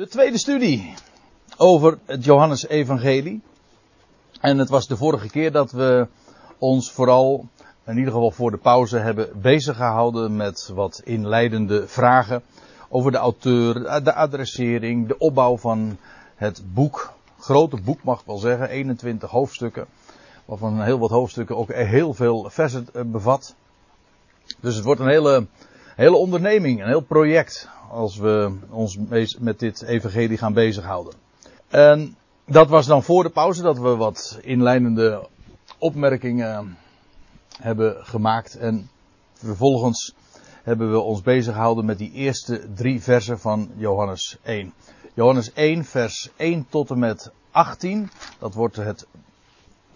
De tweede studie over het Johannes-evangelie. En het was de vorige keer dat we ons vooral, in ieder geval voor de pauze, hebben bezig gehouden met wat inleidende vragen over de auteur, de adressering, de opbouw van het boek. Grote boek mag ik wel zeggen, 21 hoofdstukken. Waarvan heel wat hoofdstukken ook heel veel versen bevat. Dus het wordt een hele, hele onderneming, een heel project als we ons met dit evangelie gaan bezighouden. En dat was dan voor de pauze dat we wat inleidende opmerkingen hebben gemaakt. En vervolgens hebben we ons bezig gehouden met die eerste drie versen van Johannes 1. Johannes 1, vers 1 tot en met 18. Dat wordt het,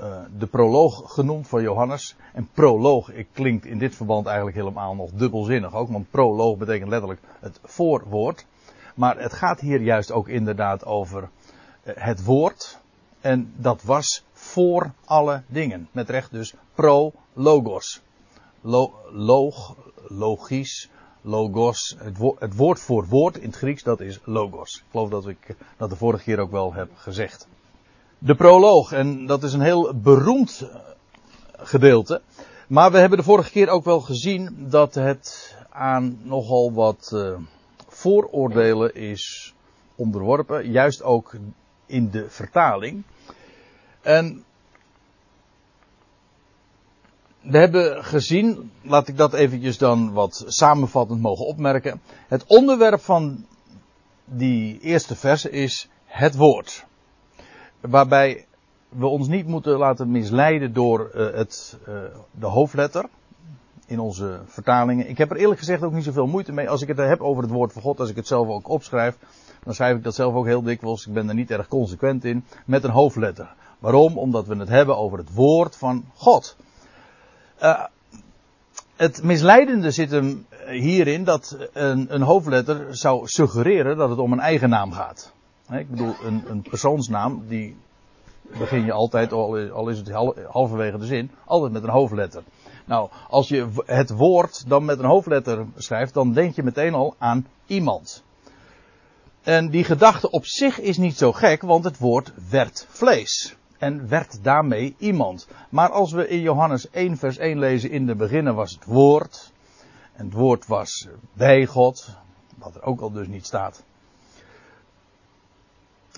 uh, de proloog genoemd van Johannes. En proloog klinkt in dit verband eigenlijk helemaal nog dubbelzinnig ook. Want proloog betekent letterlijk het voorwoord. Maar het gaat hier juist ook inderdaad over uh, het woord. En dat was voor alle dingen. Met recht dus pro-logos. Lo, log, logisch, logos. Het, het, woord voor woord in het Grieks, dat is logos. Ik geloof dat ik dat de vorige keer ook wel heb gezegd. De proloog, en dat is een heel beroemd gedeelte. Maar we hebben de vorige keer ook wel gezien dat het aan nogal wat uh, vooroordelen is onderworpen. Juist ook in de vertaling. En we hebben gezien, laat ik dat eventjes dan wat samenvattend mogen opmerken. Het onderwerp van die eerste verse is het woord. Waarbij we ons niet moeten laten misleiden door uh, het, uh, de hoofdletter in onze vertalingen. Ik heb er eerlijk gezegd ook niet zoveel moeite mee als ik het heb over het woord van God, als ik het zelf ook opschrijf. Dan schrijf ik dat zelf ook heel dikwijls. Ik ben er niet erg consequent in met een hoofdletter. Waarom? Omdat we het hebben over het woord van God. Uh, het misleidende zit hem hierin dat een, een, hoofdletter zou suggereren dat het om een eigen naam gaat. Ik bedoel, een, een persoonsnaam, die begin je altijd, al is het halverwege de zin, altijd met een hoofdletter. Nou, als je het woord dan met een hoofdletter schrijft, dan denk je meteen al aan iemand. En die gedachte op zich is niet zo gek, want het woord werd vlees en werd daarmee iemand. Maar als we in Johannes 1 vers 1 lezen, in de beginnen was het woord. En het woord was bij God, wat er ook al dus niet staat.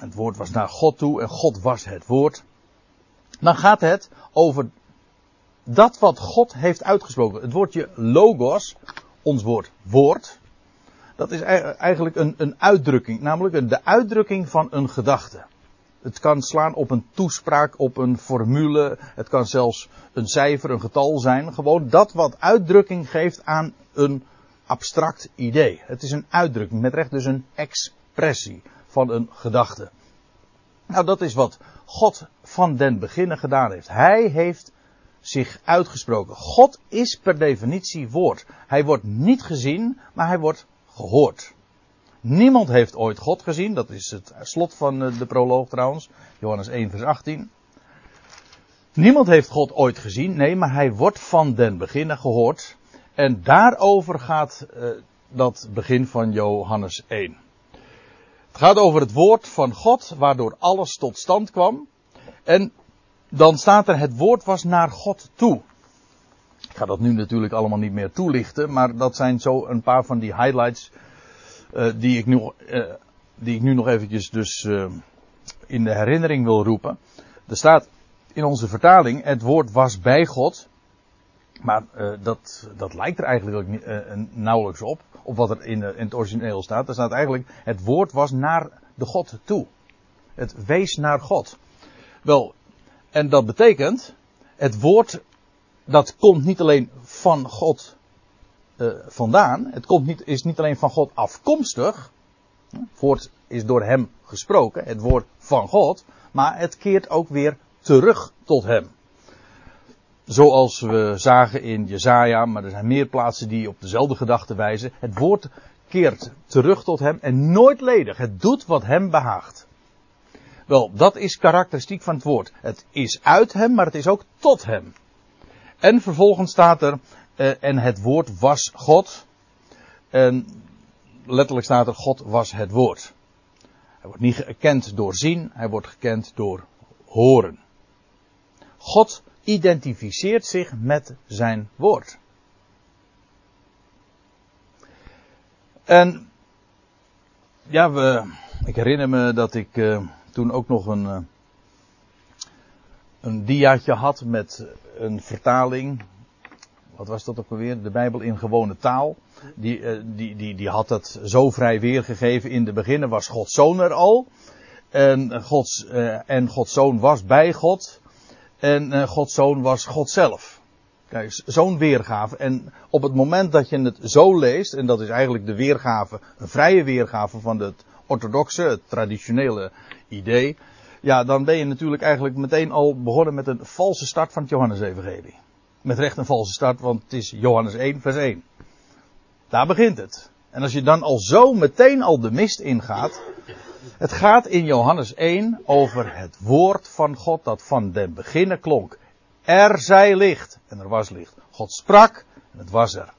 Het woord was naar God toe en God was het woord. Dan gaat het over dat wat God heeft uitgesproken. Het woordje logos, ons woord woord, dat is eigenlijk een, een uitdrukking, namelijk de uitdrukking van een gedachte. Het kan slaan op een toespraak, op een formule. Het kan zelfs een cijfer, een getal zijn. Gewoon dat wat uitdrukking geeft aan een abstract idee. Het is een uitdrukking, met recht dus een expressie van een gedachte. Nou, dat is wat God van den beginnen gedaan heeft. Hij heeft zich uitgesproken. God is per definitie woord. Hij wordt niet gezien, maar hij wordt gehoord. Niemand heeft ooit God gezien. Dat is het slot van eh, de proloog trouwens. Johannes 1 vers 18. Niemand heeft God ooit gezien. Nee, maar hij wordt van den beginnen gehoord. En daarover gaat uh, dat begin van Johannes 1. Het gaat over het woord van God, waardoor alles tot stand kwam. En dan staat er, het woord was naar God toe. Ik ga dat nu natuurlijk allemaal niet meer toelichten, maar dat zijn zo een paar van die highlights uh, die, ik nu, uh, die ik nu nog eventjes dus uh, in de herinnering wil roepen. Er staat in onze vertaling, het woord was bij God. Maar dat, dat lijkt er eigenlijk ook niet, nauwelijks op, op wat er in, in, het origineel staat. Er staat eigenlijk, het woord was naar de God toe. Het wees naar God. Wel, en dat betekent, het woord, dat komt niet alleen van God vandaan. Het komt niet, is niet alleen van God afkomstig. Het woord is door hem gesproken, het woord van God. Maar het keert ook weer terug tot hem. Zoals we zagen in Jezaja, maar er zijn meer plaatsen die op dezelfde gedachte wijzen. Het woord keert terug tot hem en nooit ledig. Het doet wat hem behaagt. Wel, dat is karakteristiek van het woord. Het is uit hem, maar het is ook tot hem. En vervolgens staat er, uh, en het woord was God. En letterlijk staat er, God was het woord. Hij wordt niet gekend door zien, hij wordt gekend door horen. God identificeert zich met zijn woord. En ja, we, ik herinner me dat ik uh, toen ook nog een, uh, een diaatje had met een vertaling. Wat was dat ook alweer? De Bijbel in gewone taal. Die, uh, die, die, die had het zo vrij weergegeven. In de beginnen was Gods zoon er al. En Gods, en Gods zoon was bij God. En Gods zoon was God zelf. Kijk, zo'n weergave. En op het moment dat je het zo leest, en dat is eigenlijk de weergave, een vrije weergave van het orthodoxe, het traditionele idee. Ja, dan ben je natuurlijk eigenlijk meteen al begonnen met een valse start van het Johannes-evangelie. Met recht een valse start, want het is Johannes 1, vers 1. Daar begint het. En als je dan al zo meteen al de mist ingaat. Het gaat in Johannes 1 over het woord van God dat van den beginnen klonk. Er zij licht. En er was licht. God sprak en het was er.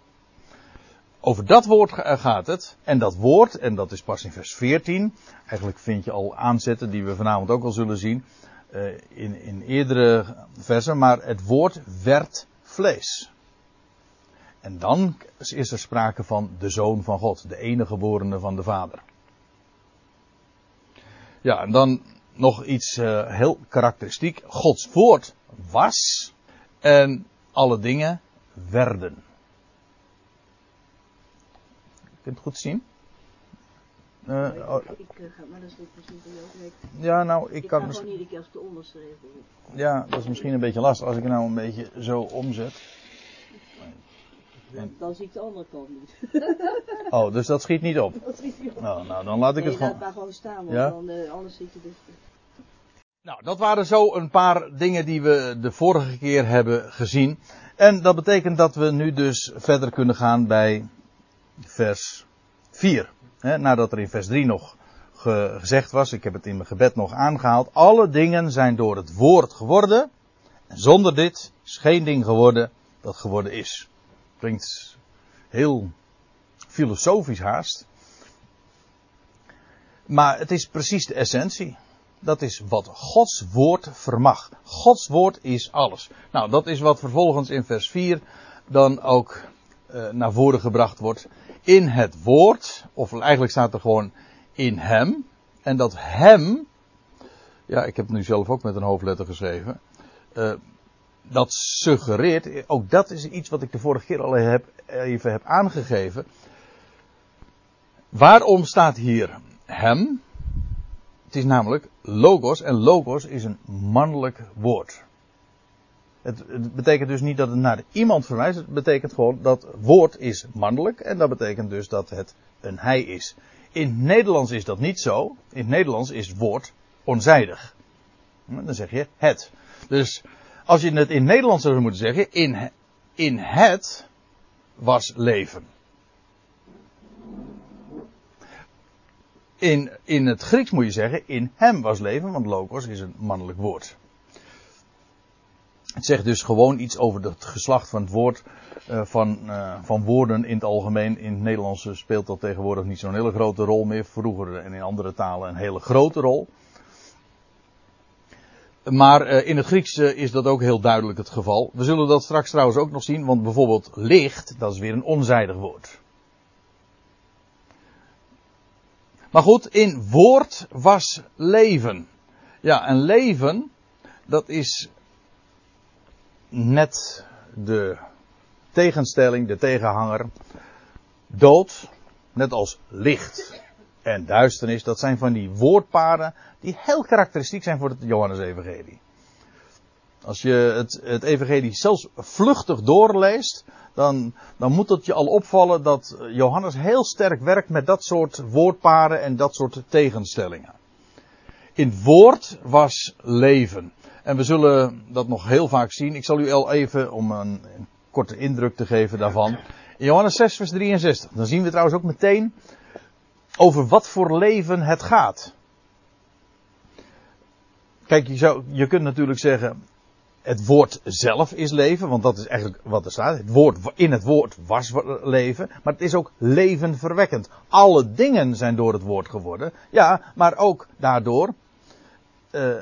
Over dat woord gaat het. En dat woord, en dat is pas in vers 14. Eigenlijk vind je al aanzetten die we vanavond ook al zullen zien. Uh, in, in eerdere versen. Maar het woord werd vlees. En dan is er sprake van de zoon van God. De enige geborene van de vader. Ja, en dan nog iets uh, heel karakteristiek. Gods woord was en alle dingen werden. Je kunt het goed zien. Uh, ik, ik ga, maar dat is misschien voor jou direct. Ja, nou, ik, ik kan. Ik gewoon iedere keer als de onderschreven. Ja, dat is misschien een beetje lastig als ik nou een beetje zo omzet. En... Dan zie ik de andere kant niet. oh, dus dat schiet niet op. Dat schiet niet op. Nou, nou dan laat ik nee, het gewoon. laat maar gewoon staan, want ja? dan, uh, anders zit je dus. Nou, dat waren zo een paar dingen die we de vorige keer hebben gezien. En dat betekent dat we nu dus verder kunnen gaan bij vers 4. He, nadat er in vers 3 nog ge gezegd was, ik heb het in mijn gebed nog aangehaald. Alle dingen zijn door het woord geworden. En zonder dit is geen ding geworden dat geworden is. Klinkt heel filosofisch haast. Maar het is precies de essentie. Dat is wat Gods woord vermag. Gods woord is alles. Nou, dat is wat vervolgens in vers 4 dan ook uh, naar voren gebracht wordt. In het woord, of eigenlijk staat er gewoon in hem. En dat hem, ja, ik heb het nu zelf ook met een hoofdletter geschreven. Uh, dat suggereert, ook dat is iets wat ik de vorige keer al heb, even heb aangegeven. Waarom staat hier hem? Het is namelijk logos en logos is een mannelijk woord. Het, het, betekent dus niet dat het naar iemand verwijst. Het betekent gewoon dat woord is mannelijk. En dat betekent dus dat het een hij is. In het Nederlands is dat niet zo. In het Nederlands is woord onzijdig. Dan zeg je het. Dus als je het in Nederlands zou moeten zeggen. In, in het was leven. In, in het Grieks moet je zeggen, in hem was leven, want logos is een mannelijk woord. Het zegt dus gewoon iets over het geslacht van het woord, uh, van, uh, van woorden in het algemeen. In het Nederlands speelt dat tegenwoordig niet zo'n hele grote rol meer. Vroeger en in andere talen een hele grote rol. Maar uh, in het Grieks is dat ook heel duidelijk het geval. We zullen dat straks trouwens ook nog zien, want bijvoorbeeld licht, dat is weer een onzijdig woord. Maar goed, in woord was leven. Ja, en leven, dat is net de tegenstelling, de tegenhanger. Dood, net als licht en duisternis, dat zijn van die woordparen die heel karakteristiek zijn voor het Johannes-evangelie. Als je het, het evangelie zelfs vluchtig doorleest, dan, dan moet het je al opvallen dat Johannes heel sterk werkt met dat soort woordparen en dat soort tegenstellingen. In het woord was leven. En we zullen dat nog heel vaak zien. Ik zal u al even, om een, een korte indruk te geven daarvan. In Johannes 6, vers 63. Dan zien we trouwens ook meteen over wat voor leven het gaat. Kijk, je, zou, je kunt natuurlijk zeggen, het woord zelf is leven, want dat is eigenlijk wat er staat. Het woord, in het woord was leven, maar het is ook levenverwekkend. Alle dingen zijn door het woord geworden. Ja, maar ook daardoor uh,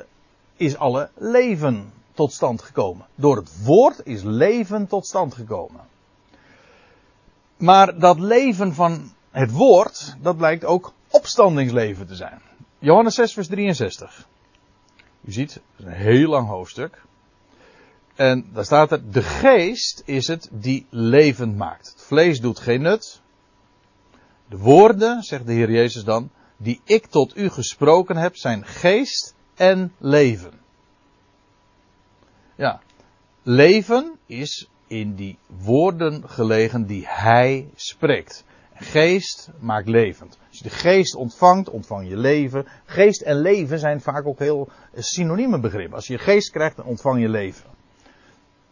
is alle leven tot stand gekomen. Door het woord is leven tot stand gekomen. Maar dat leven van het woord, dat blijkt ook opstandingsleven te zijn. Johannes 6, vers 63. U ziet, een heel lang hoofdstuk. En daar staat er, de geest is het die levend maakt. Het vlees doet geen nut. De woorden, zegt de Heer Jezus dan, die ik tot u gesproken heb, zijn geest en leven. Ja, leven is in die woorden gelegen die hij spreekt. Geest maakt levend. Als je de geest ontvangt, ontvang je leven. Geest en leven zijn vaak ook heel synonieme begrippen. Als je geest krijgt, dan ontvang je leven.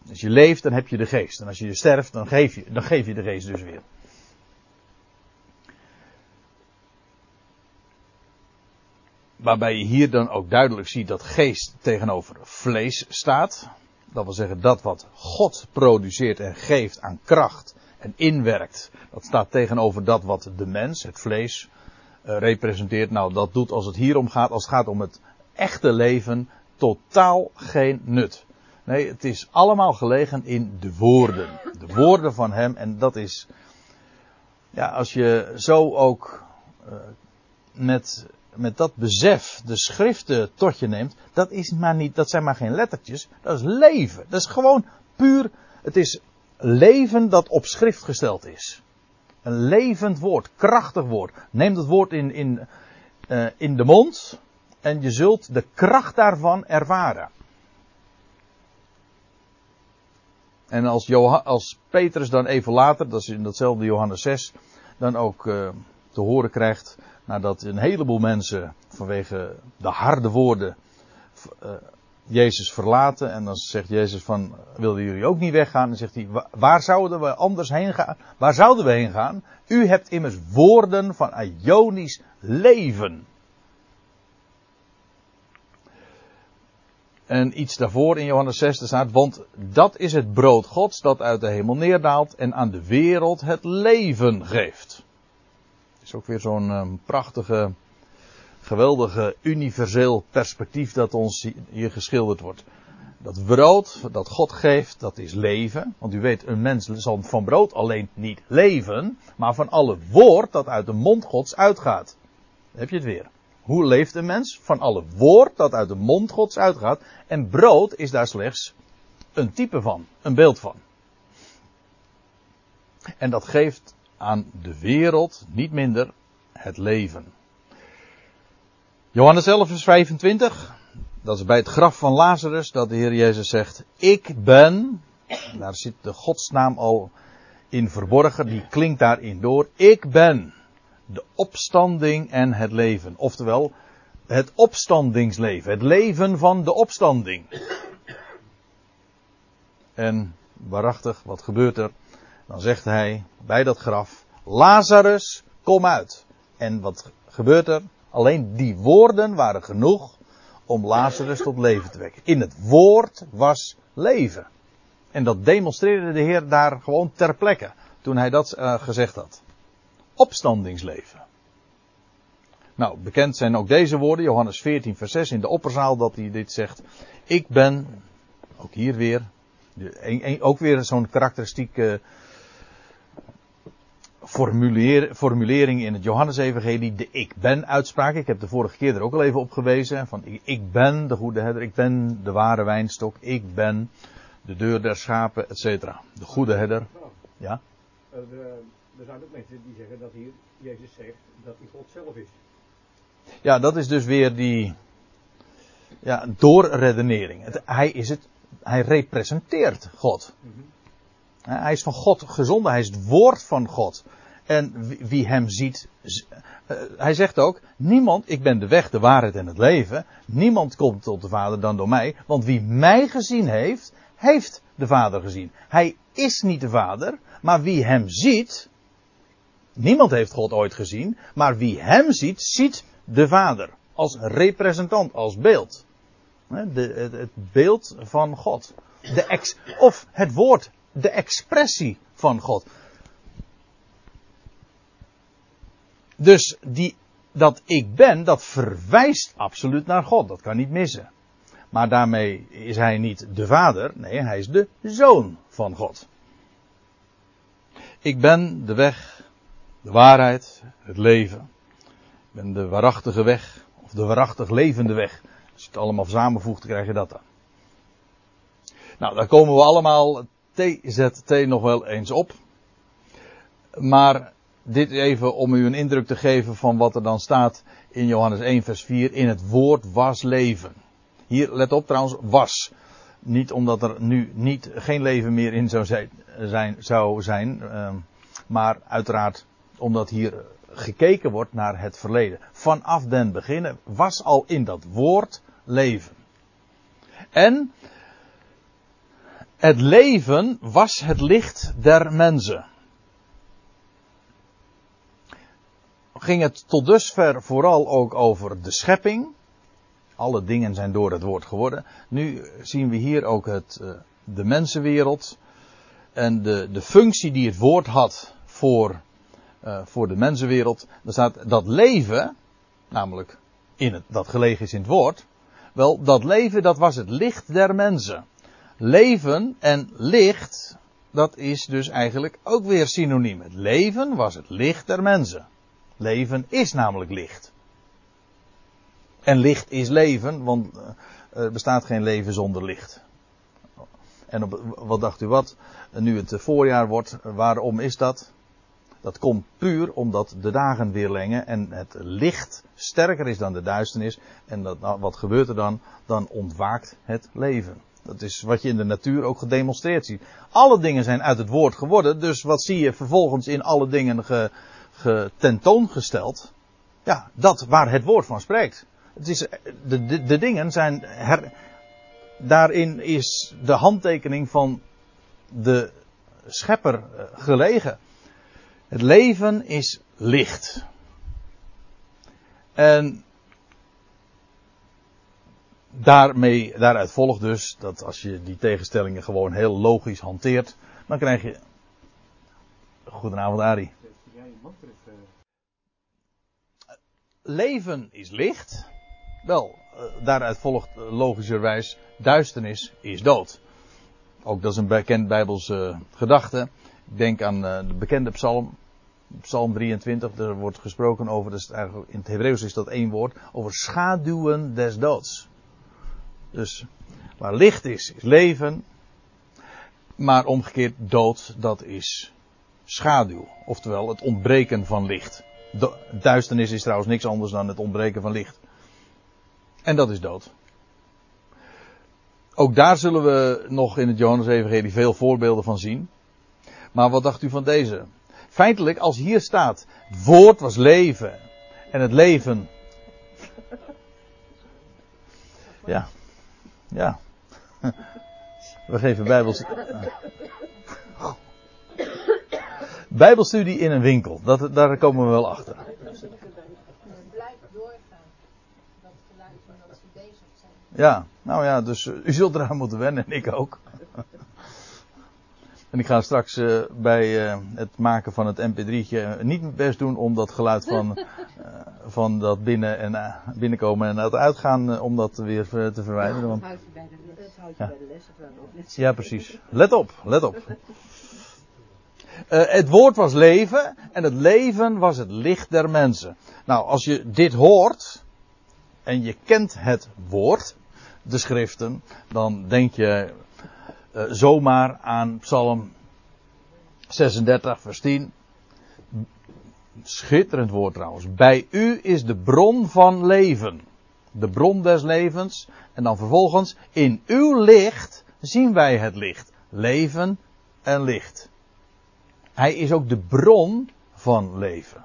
Als je leeft, dan heb je de geest. En als je sterft, dan geef je, dan geef je de geest dus weer. Waarbij je hier dan ook duidelijk ziet dat geest tegenover vlees staat. Dat wil zeggen dat wat God produceert en geeft aan kracht en inwerkt. Dat staat tegenover dat wat de mens, het vlees, uh, representeert. Nou, dat doet als het hier om gaat, als het gaat om het echte leven, totaal geen nut. Nee, het is allemaal gelegen in de woorden. De woorden van Hem. En dat is, ja, als je zo ook uh, met, met dat besef de schriften tot je neemt, dat, is maar niet, dat zijn maar geen lettertjes. Dat is leven. Dat is gewoon puur, het is leven dat op schrift gesteld is. Een levend woord, krachtig woord. Neem dat woord in, in, uh, in de mond en je zult de kracht daarvan ervaren. En als, Johan, als Petrus dan even later, dat is in datzelfde Johannes 6, dan ook uh, te horen krijgt, nadat een heleboel mensen vanwege de harde woorden uh, Jezus verlaten. En dan zegt Jezus van, wilden jullie ook niet weggaan? En zegt hij, waar zouden we anders heen gaan? Waar zouden we heen gaan? U hebt immers woorden van Ionisch leven. En iets daarvoor in Johannes 6 staat, want dat is het brood Gods dat uit de hemel neerdaalt en aan de wereld het leven geeft. Is ook weer zo'n um, prachtige, geweldige, universeel perspectief dat ons hier geschilderd wordt. Dat brood dat God geeft, dat is leven. Want u weet, een mens zal van brood alleen niet leven, maar van alle woord dat uit de mond Gods uitgaat. Heb je het weer. Hoe leeft een mens? Van alle woord dat uit de mond Gods uitgaat. En brood is daar slechts een type van, een beeld van. En dat geeft aan de wereld niet minder het leven. Johannes 11, vers 25. Dat is bij het graf van Lazarus dat de Heer Jezus zegt: Ik ben. Daar zit de godsnaam al in verborgen, die klinkt daarin door. Ik ben de opstanding en het leven. Oftewel, het opstandingsleven. Het leven van de opstanding. En waarachtig, wat gebeurt er? Dan zegt hij bij dat graf: Lazarus, kom uit. En wat gebeurt er? Alleen die woorden waren genoeg om Lazarus tot leven te wekken. In het woord was leven. En dat demonstreerde de Heer daar gewoon ter plekke. Toen hij dat uh, gezegd had opstandingsleven. Nou, bekend zijn ook deze woorden, Johannes 14, vers 6 in de opperzaal, dat hij dit zegt. Ik ben, ook hier weer, ook weer zo'n karakteristieke formuleer, formulering in het Johannesevangelie, de ik ben uitspraak. Ik heb de vorige keer er ook al even op gewezen, van ik ben de goede herder, ik ben de ware wijnstok, ik ben de deur der schapen, etc. De goede herder. Ja? Uh, de er zijn ook mensen die zeggen dat hier Jezus zegt dat hij God zelf is. Ja, dat is dus weer die ja, doorredenering. Het, hij, is het, hij representeert God. Mm -hmm. Hij is van God gezonden, hij is het woord van God. En wie, hem ziet, uh, hij zegt ook, niemand, ik ben de weg, de waarheid en het leven. Niemand komt tot de Vader dan door mij. Want wie mij gezien heeft, heeft de Vader gezien. Hij is niet de Vader, maar wie hem ziet, Niemand heeft God ooit gezien, maar wie hem ziet, ziet de Vader. Als representant, als beeld. De, het, het beeld van God. De ex, of het woord, de expressie van God. Dus die, dat ik ben, dat verwijst absoluut naar God. Dat kan niet missen. Maar daarmee is hij niet de vader. Nee, hij is de zoon van God. Ik ben de weg, de waarheid, het leven. Ik ben de waarachtige weg, of de waarachtig levende weg. Als je het allemaal samenvoegt, krijg je dat dan. Nou, daar komen we allemaal TZT nog wel eens op. Maar dit even om u een indruk te geven van wat er dan staat in Johannes 1 vers 4. In het woord was leven. Hier, let op trouwens, was. Niet omdat er nu niet, geen leven meer in zou zijn, zou zijn ehm, maar uiteraard omdat hier gekeken wordt naar het verleden. Vanaf den beginnen was al in dat woord leven. En het leven was het licht der mensen. Ging het tot dusver vooral ook over de schepping. Alle dingen zijn door het woord geworden. Nu zien we hier ook het, eh, de mensenwereld. En de, de functie die het woord had voor, uh, voor de mensenwereld. Er staat dat leven, namelijk in dat gelegen is in het woord. Wel, dat leven dat was het licht der mensen. Leven en licht, dat is dus eigenlijk ook weer synoniem. Het leven was het licht der mensen. Leven is namelijk licht. En licht is leven, want eh, er bestaat geen leven zonder licht. En op, wat dacht u wat? Nu het voorjaar wordt, waarom is dat? Dat komt puur omdat de dagen weer lengen en het licht sterker is dan de duisternis. En dat, nou, wat gebeurt er dan? Dan ontwaakt het leven. Dat is wat je in de natuur ook gedemonstreerd ziet. Alle dingen zijn uit het woord geworden, dus wat zie je vervolgens in alle dingen ge, getentoongesteld? Ja, dat waar het woord van spreekt. Het is, de, de, de dingen zijn her, daarin is de handtekening van de schepper eh, gelegen. Het leven is licht. En daarmee, daaruit volgt dus dat als je die tegenstellingen gewoon heel logisch hanteert, dan krijg je. Goedenavond, Ari. Leven is licht. Wel, eh, daaruit volgt logischerwijs duisternis is dood. Ook dat is een bekend Bijbelse gedachte. Ik denk aan de bekende psalm, psalm 23. Er wordt gesproken over, in het Hebreeuws is dat één woord, over schaduwen des doods. Dus waar licht is, is leven. Maar omgekeerd dood, dat is schaduw. Oftewel het ontbreken van licht. duisternis is trouwens niks anders dan het ontbreken van licht. En dat is dood. Ook daar zullen we nog in het Johannes-evangelie veel voorbeelden van zien. Maar wat dacht u van deze? Feitelijk, als hier staat, het woord was leven en het leven. Ja, ja. We geven Bijbels. Bijbelstudie in een winkel, dat, daar komen we wel achter. Ja, nou ja, dus uh, u zult eraan moeten wennen en ik ook. en ik ga straks uh, bij uh, het maken van het mp3'tje niet mijn best doen om dat geluid van, van dat binnen en, binnenkomen en het uitgaan, om dat weer te verwijderen. Want, ja. ja, precies. Let op, let op. het woord was leven en het leven was het licht der mensen. Nou, als je dit hoort en je kent het woord, de schriften, dan denk je uh, zomaar aan Psalm 36, vers 10. Schitterend woord trouwens. Bij u is de bron van leven. De bron des levens. En dan vervolgens, in uw licht zien wij het licht. Leven en licht. Hij is ook de bron van leven.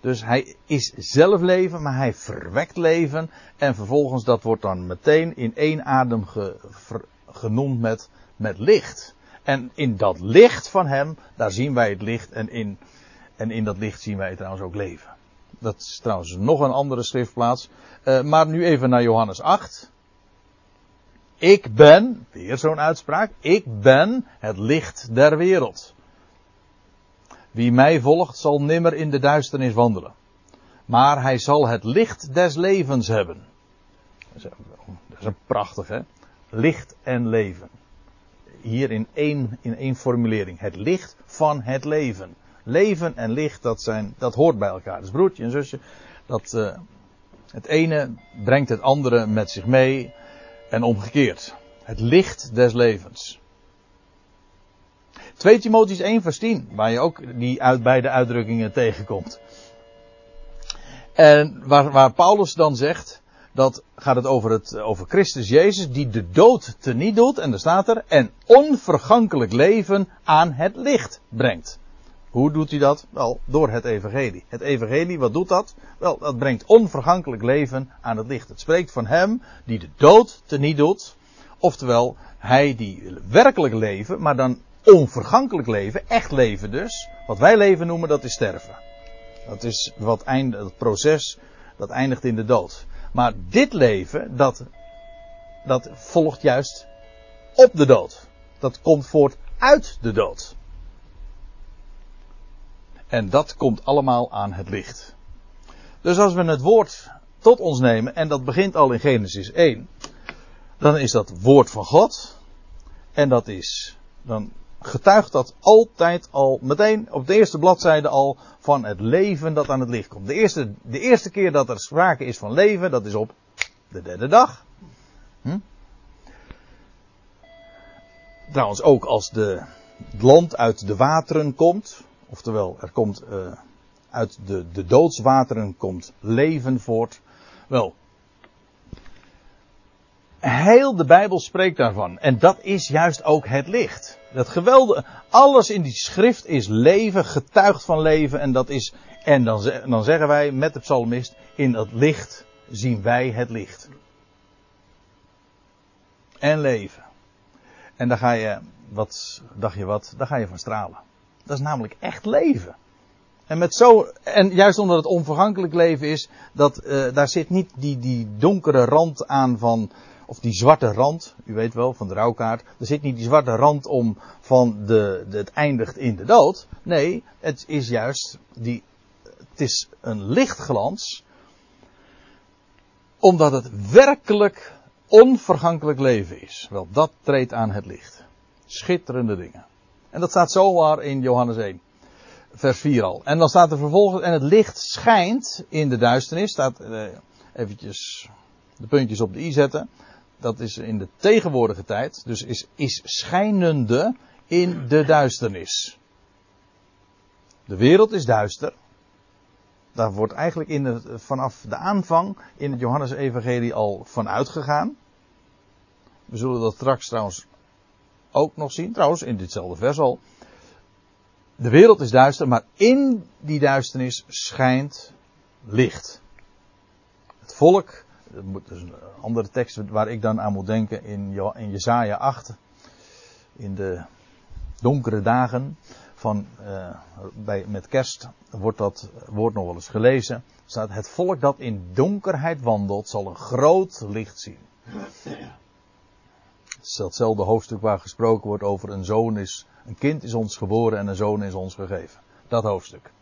Dus hij is zelf leven, maar hij verwekt leven. En vervolgens, dat wordt dan meteen in één adem genoemd met, met licht. En in dat licht van hem, daar zien wij het licht. En in, en in dat licht zien wij trouwens ook leven. Dat is trouwens nog een andere schriftplaats. Uh, maar nu even naar Johannes 8. Ik ben, weer zo'n uitspraak, ik ben het licht der wereld. Wie mij volgt zal nimmer in de duisternis wandelen. Maar hij zal het licht des levens hebben. Dat is een prachtig hè. Licht en leven. Hier in één, in één formulering. Het licht van het leven. Leven en licht, dat, zijn, dat hoort bij elkaar. Dus broertje en zusje, dat, uh, het ene brengt het andere met zich mee en omgekeerd. Het licht des levens. 2 Timotheus 1 vers 10, waar je ook die uit beide uitdrukkingen tegenkomt. En waar, waar Paulus dan zegt, dat gaat het over, het over Christus Jezus, die de dood teniet doet, en daar staat er, en onvergankelijk leven aan het licht brengt. Hoe doet hij dat? Wel, door het evangelie. Het evangelie, wat doet dat? Wel, dat brengt onvergankelijk leven aan het licht. Het spreekt van hem die de dood teniet doet. Oftewel, hij die werkelijk leven, maar dan onvergankelijk leven, echt leven dus. Wat wij leven noemen, dat is sterven. Dat is wat eind, het proces dat eindigt in de dood. Maar dit leven, dat, dat volgt juist op de dood. Dat komt voort uit de dood. En dat komt allemaal aan het licht. Dus als we het woord tot ons nemen, en dat begint al in Genesis 1, dan is dat woord van God. En dat is, dan getuigt dat altijd al, meteen op de eerste bladzijde al, van het leven dat aan het licht komt. De eerste, de eerste keer dat er sprake is van leven, dat is op de derde dag. Hm? Trouwens ook als de, land uit de wateren komt, oftewel er komt uh, uit de, de doodswateren komt leven voort. Wel, heel de Bijbel spreekt daarvan. En dat is juist ook het licht. Dat geweldige, alles in die schrift is leven, getuigd van leven. En dat is, en dan, dan zeggen wij met de psalmist, in dat licht zien wij het licht. En leven. En daar ga je, wat, dacht je wat, daar ga je van stralen. Dat is namelijk echt leven. En met zo, en juist omdat het onvergankelijk leven is, dat, uh, daar zit niet die, die donkere rand aan van, of die zwarte rand, u weet wel, van de rouwkaart. Er zit niet die zwarte rand om van de, het eindigt in de dood. Nee, het is juist die, het is een lichtglans. Omdat het werkelijk onvergankelijk leven is. Wel, dat treedt aan het licht. Schitterende dingen. En dat staat zomaar in Johannes 1. Vers 4 al. En dan staat er vervolgens, en het licht schijnt in de duisternis. Staat, eh, eventjes de puntjes op de i zetten dat is in de tegenwoordige tijd, dus is, is schijnende in de duisternis. De wereld is duister. Daar wordt eigenlijk in vanaf de aanvang in het Johannes-evangelie al van uitgegaan. We zullen dat straks trouwens ook nog zien, trouwens in ditzelfde vers al. De wereld is duister, maar in die duisternis schijnt licht. Het volk dat is een andere tekst waar ik dan aan moet denken in, in Jesaja 8. In de donkere dagen van, uh, bij, met kerst wordt dat woord nog wel eens gelezen. Staat het volk dat in donkerheid wandelt zal een groot licht zien. Het is hetzelfde hoofdstuk waar gesproken wordt over een zoon is, een kind is ons geboren en een zoon is ons gegeven. Dat hoofdstuk.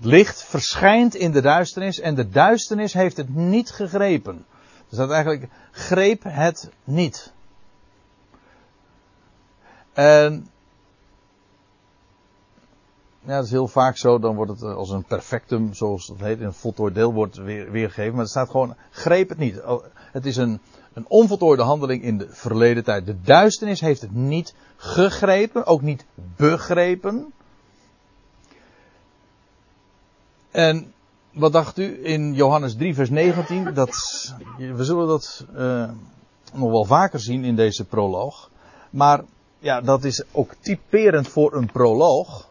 Licht verschijnt in de duisternis en de duisternis heeft het niet gegrepen. Dus dat eigenlijk greep het niet. En ja, dat is heel vaak zo, dan wordt het als een perfectum, zoals het heet, een voltooid deel wordt weer, weergegeven. Maar er staat gewoon, greep het niet. Oh, het is een, een onvoltooide handeling in de verleden tijd. De duisternis heeft het niet gegrepen, ook niet begrepen. En wat dacht u in Johannes 3, vers 19? Dat, we zullen dat uh, nog wel vaker zien in deze proloog. Maar ja, dat is ook typerend voor een proloog.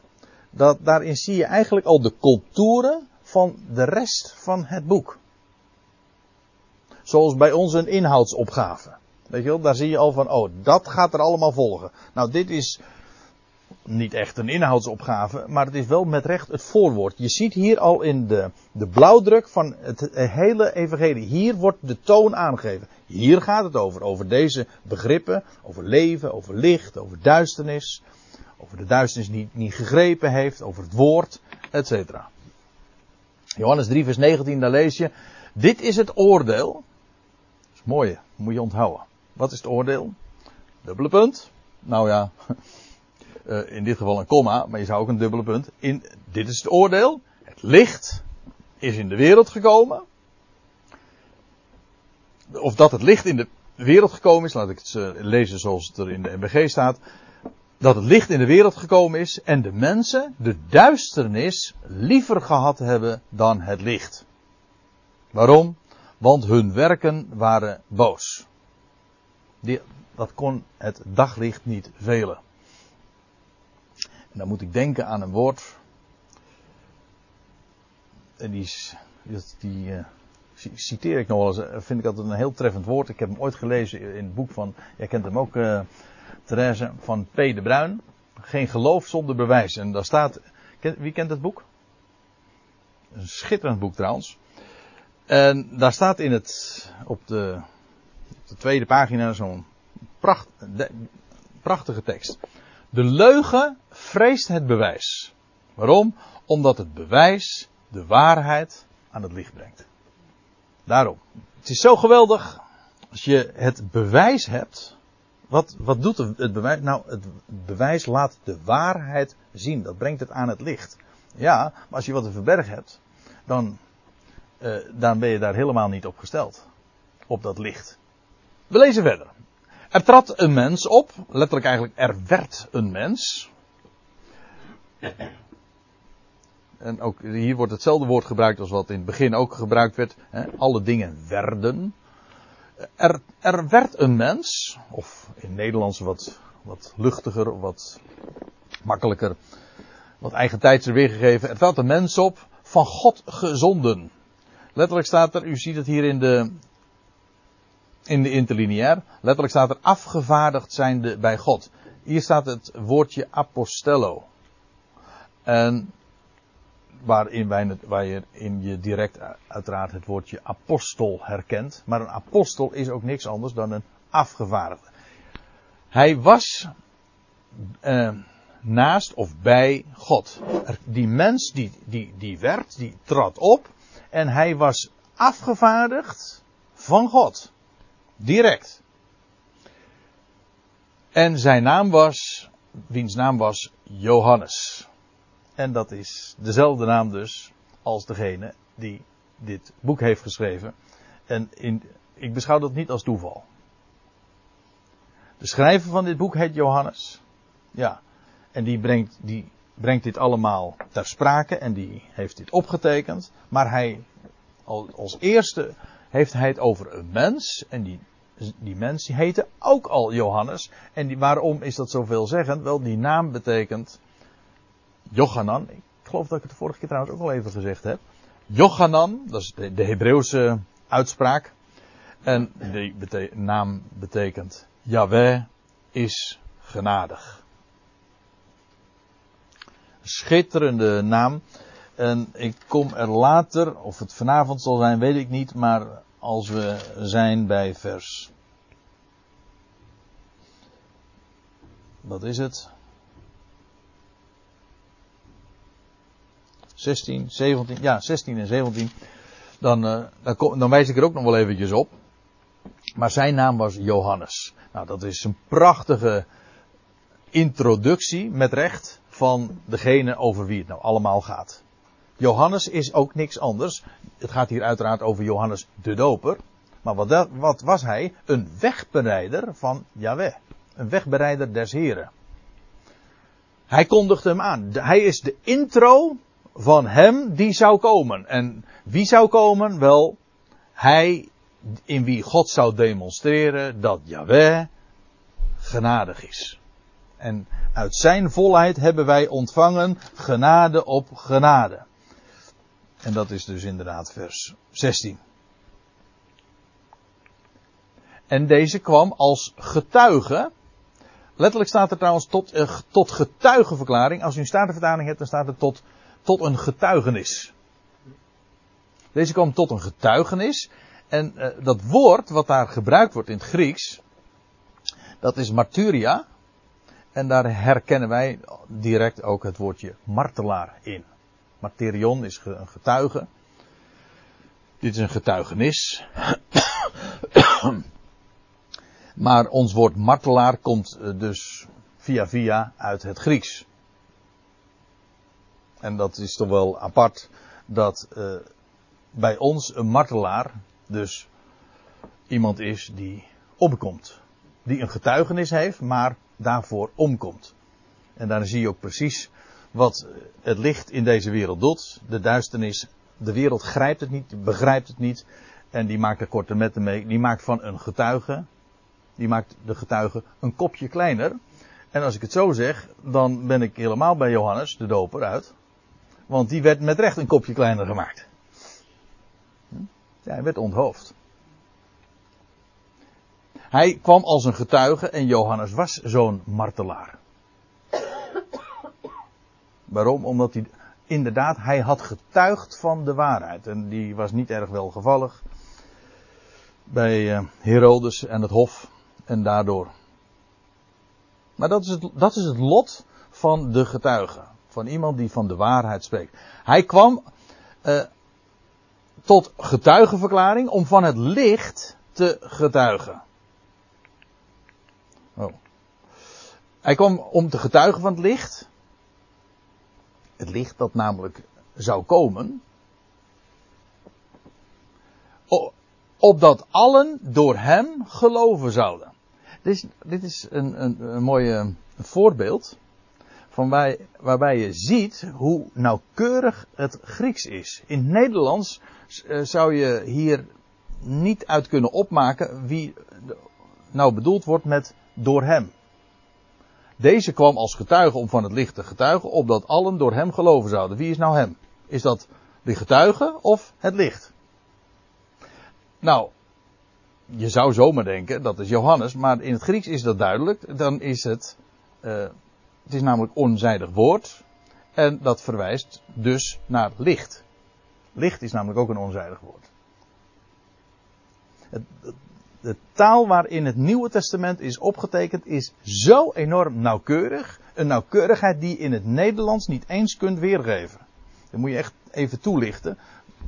Dat, daarin zie je eigenlijk al de culturen van de rest van het boek. Zoals bij ons een inhoudsopgave. Weet je wel, daar zie je al van, oh, dat gaat er allemaal volgen. Nou, dit is niet echt een inhoudsopgave, maar het is wel met recht het voorwoord. Je ziet hier al in de, de blauwdruk van het hele evangelie. Hier wordt de toon aangegeven. Hier gaat het over. Over deze begrippen. Over leven, over licht, over duisternis. Over de duisternis die niet gegrepen heeft. Over het woord, etc. Johannes 3 vers 19, daar lees je. Dit is het oordeel. Dat is mooi, moet je onthouden. Wat is het oordeel? Dubbele punt. Nou ja, uh, in dit geval een komma, maar je zou ook een dubbele punt. In, dit is het oordeel. Het licht is in de wereld gekomen. Of dat het licht in de wereld gekomen is, laat ik het uh, lezen zoals het er in de MBG staat. Dat het licht in de wereld gekomen is en de mensen de duisternis liever gehad hebben dan het licht. Waarom? Want hun werken waren boos. Die, dat kon het daglicht niet velen. Dan moet ik denken aan een woord. En die, die uh, citeer ik nog wel eens. Eh, vind ik altijd een heel treffend woord. Ik heb hem ooit gelezen in het boek van. Jij kent hem ook, uh, van P. de Bruin. Geen geloof zonder bewijs. En daar staat. Wie kent het boek? Een schitterend boek trouwens. En daar staat in het. op de, op de tweede pagina zo'n pracht, prachtige tekst. De leugen vreest het bewijs. Waarom? Omdat het bewijs de waarheid aan het licht brengt. Daarom. Het is zo geweldig als je het bewijs hebt. Wat, wat doet het bewijs? Nou, het bewijs laat de waarheid zien. Dat brengt het aan het licht. Ja, maar als je wat te verbergen hebt, dan, uh, dan ben je daar helemaal niet op gesteld. Op dat licht. We lezen verder. Er trad een mens op, letterlijk eigenlijk er werd een mens. En ook hier wordt hetzelfde woord gebruikt als wat in het begin ook gebruikt werd. Hè? Alle dingen werden. Er, er werd een mens, of in Nederlands wat, wat luchtiger, wat makkelijker, wat eigen tijdser weergegeven. Er trad een mens op, van God gezonden. Letterlijk staat er, u ziet het hier in de, in de interlineair. Letterlijk staat er afgevaardigd zijnde bij God. Hier staat het woordje apostello. En waarin wij, waar je in je direct uiteraard het woordje apostel herkent. Maar een apostel is ook niks anders dan een afgevaardigde. Hij was eh, naast of bij God. Die mens die, die, die werd, die trad op. En hij was afgevaardigd van God. Direct. En zijn naam was, wiens naam was Johannes. En dat is dezelfde naam dus als degene die dit boek heeft geschreven. En in, ik beschouw dat niet als toeval. De schrijver van dit boek heet Johannes. Ja. En die brengt, die brengt dit allemaal ter sprake en die heeft dit opgetekend. Maar hij, als eerste heeft hij het over een mens. En die, die mens die heette ook al Johannes. En die, waarom is dat zoveel zeggend? Wel, die naam betekent Jochanan. Ik geloof dat ik het de vorige keer trouwens ook al even gezegd heb. Jochanan, dat is de, Hebreeuwse uitspraak. En die naam betekent Yahweh is genadig. Schitterende naam. En ik kom er later, of het vanavond zal zijn, weet ik niet, maar als we zijn bij vers. Wat is het? 16, 17, ja, 16 en 17. Dan, uh, dan, dan wijs ik er ook nog wel eventjes op. Maar zijn naam was Johannes. Nou, dat is een prachtige introductie met recht van degene over wie het nou allemaal gaat. Johannes is ook niks anders. Het gaat hier uiteraard over Johannes de Doper. Maar wat, wat was hij? Een wegbereider van Yahweh. Een wegbereider des Heren. Hij kondigde hem aan. Hij is de intro van hem die zou komen. En wie zou komen? Wel, hij in wie God zou demonstreren dat Yahweh genadig is. En uit zijn volheid hebben wij ontvangen genade op genade. En dat is dus inderdaad vers 16. En deze kwam als getuige letterlijk staat er trouwens tot, uh, tot getuigenverklaring. Als u een statenvertaling hebt, dan staat er tot, tot een getuigenis. Deze kwam tot een getuigenis. En uh, dat woord wat daar gebruikt wordt in het Grieks, dat is martyria. En daar herkennen wij direct ook het woordje martelaar in. Martyrion is een getuige. Dit is een getuigenis. maar ons woord martelaar komt eh, dus via via uit het Grieks. En dat is toch wel apart dat uh, bij ons een martelaar dus iemand is die omkomt. Die een getuigenis heeft, maar daarvoor omkomt. En dan zie je ook precies wat het licht in deze wereld doet. De duisternis, de wereld grijpt het niet, begrijpt het niet. En die maakt er korte metten mee. Die maakt van een getuige, die maakt de getuige een kopje kleiner. En als ik het zo zeg, dan ben ik helemaal bij Johannes, de doper, uit. Want die werd met recht een kopje kleiner gemaakt. Ja, hij werd onthoofd. Hij kwam als een getuige en Johannes was zo'n martelaar. Waarom? Omdat hij inderdaad, hij had getuigd van de waarheid. En die was niet erg welgevallig bij uh, Herodes en het Hof. En daardoor. Maar dat is, het, dat is het lot van de getuige. Van iemand die van de waarheid spreekt. Hij kwam uh, tot getuigenverklaring om van het licht te getuigen. Oh. Hij kwam om te getuigen van het licht. Het licht dat namelijk zou komen. Opdat allen door hem geloven zouden. Dit is, dit is een, een, een mooi voorbeeld. Van waarbij je ziet hoe nauwkeurig het Grieks is. In het Nederlands zou je hier niet uit kunnen opmaken wie nou bedoeld wordt met door hem. Deze kwam als getuige om van het licht te getuigen, opdat allen door hem geloven zouden. Wie is nou hem? Is dat de getuige of het licht? Nou, je zou zomaar denken, dat is Johannes, maar in het Grieks is dat duidelijk. Dan is het, uh, het is namelijk onzijdig woord. En dat verwijst dus naar licht. Licht is namelijk ook een onzijdig woord. Het, de taal waarin het Nieuwe Testament is opgetekend is zo enorm nauwkeurig. Een nauwkeurigheid die je in het Nederlands niet eens kunt weergeven. Dat moet je echt even toelichten.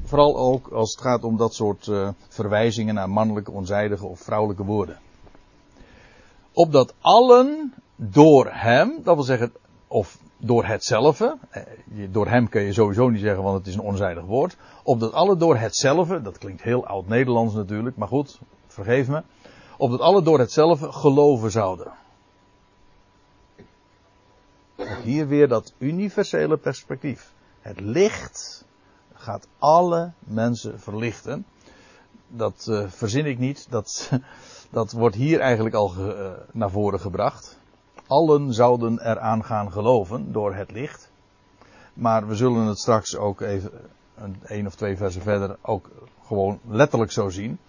Vooral ook als het gaat om dat soort uh, verwijzingen naar mannelijke, onzijdige of vrouwelijke woorden. Opdat allen door hem, dat wil zeggen, of door hetzelfde, eh, door hem kun je sowieso niet zeggen, want het is een onzijdig woord. Opdat allen door hetzelfde, dat klinkt heel oud-Nederlands natuurlijk, maar goed, vergeef me, opdat alle door hetzelfde geloven zouden. Hier weer dat universele perspectief. Het licht gaat alle mensen verlichten. Dat uh, verzin ik niet, dat, dat wordt hier eigenlijk al ge, uh, naar voren gebracht. Allen zouden eraan gaan geloven door het licht. Maar we zullen het straks ook even een, een of twee versen verder ook gewoon letterlijk zo zien.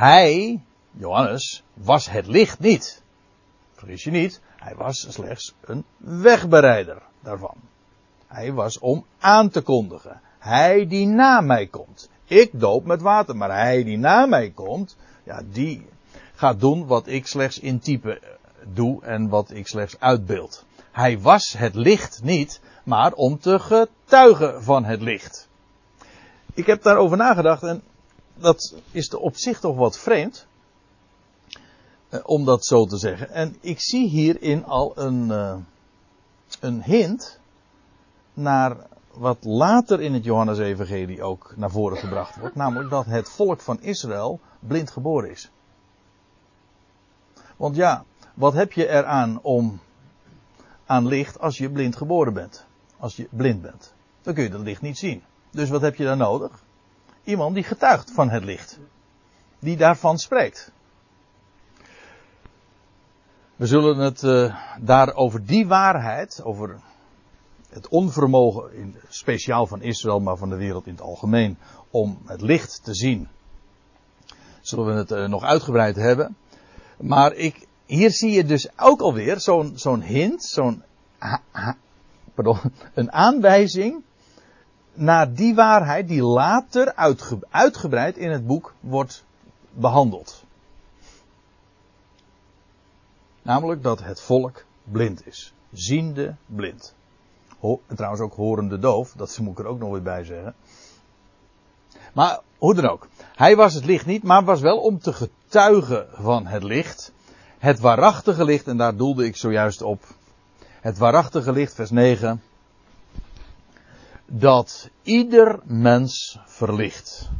Hij, Johannes, was het licht niet. Vergis je niet, hij was slechts een wegbereider daarvan. Hij was om aan te kondigen. Hij die na mij komt. Ik doop met water, maar hij die na mij komt, ja, die gaat doen wat ik slechts in type doe en wat ik slechts uitbeeld. Hij was het licht niet, maar om te getuigen van het licht. Ik heb daarover nagedacht en dat is op zich toch wat vreemd. Eh, om dat zo te zeggen. En ik zie hierin al een, uh, een hint naar wat later in het Johannes-evangelie ook naar voren gebracht wordt. Namelijk dat het volk van Israël blind geboren is. Want ja, wat heb je eraan om aan licht als je blind geboren bent? Als je blind bent. Dan kun je dat licht niet zien. Dus wat heb je dan nodig? Iemand die getuigt van het licht. Die daarvan spreekt. We zullen het uh, daar over die waarheid, over het onvermogen, in, speciaal van Israël, maar van de wereld in het algemeen, om het licht te zien. Zullen we het uh, nog uitgebreid hebben. Maar ik, hier zie je dus ook alweer zo'n zo'n hint, zo'n pardon, een aanwijzing naar die waarheid die later uitge- uitgebreid in het boek wordt behandeld. Namelijk dat het volk blind is. Ziende blind. Ho- en trouwens ook horende doof, dat moet ik er ook nog weer bij zeggen. Maar hoe dan ook. Hij was het licht niet, maar was wel om te getuigen van het licht. Het waarachtige licht, en daar doelde ik zojuist op. Het waarachtige licht, vers 9. Dat ieder mens verlicht.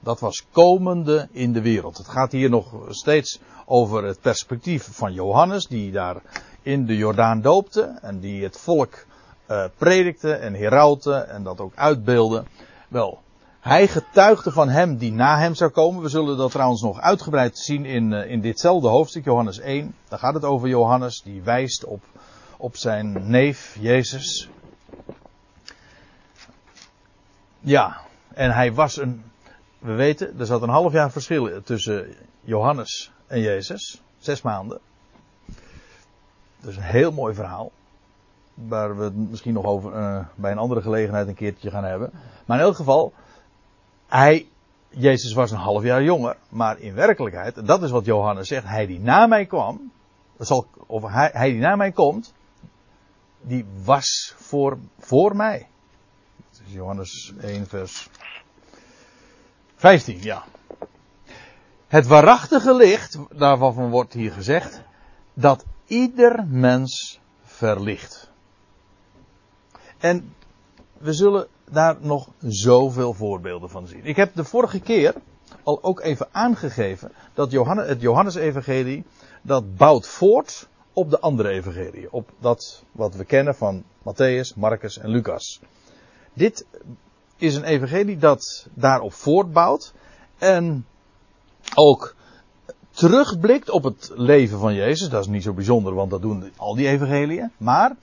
Dat was komende in de wereld. Het gaat hier nog steeds over het perspectief van Johannes, die daar in de Jordaan doopte. En die het volk eh, predikte en herautte en dat ook uitbeelde. Wel, hij getuigde van hem die na hem zou komen. We zullen dat trouwens nog uitgebreid zien in, eh, in ditzelfde hoofdstuk, Johannes 1. Daar gaat het over Johannes, die wijst op, op zijn neef Jezus. Ja, en hij was een. We weten, er zat een half jaar verschil tussen Johannes en Jezus. Zes maanden. Dat is een heel mooi verhaal. Waar we het misschien nog over eh, bij een andere gelegenheid een keertje gaan hebben. Maar in elk geval, hij, Jezus was een half jaar jonger. Maar in werkelijkheid, en dat is wat Johannes zegt, hij die na mij kwam, zal, of hij, hij die na mij komt, die was voor, voor mij. Johannes 1 vers 15, ja. Het waarachtige licht, daarvan wordt hier gezegd, dat ieder mens verlicht. En we zullen daar nog zoveel voorbeelden van zien. Ik heb de vorige keer al ook even aangegeven dat Johannes, het Johannesevangelie dat bouwt voort op de andere evangelie. Op dat wat we kennen van Matthäus, Marcus en Lucas. Dit is een evangelie dat daarop voortbouwt en ook terugblikt op het leven van Jezus. Dat is niet zo bijzonder, want dat doen al die evangeliën. Maar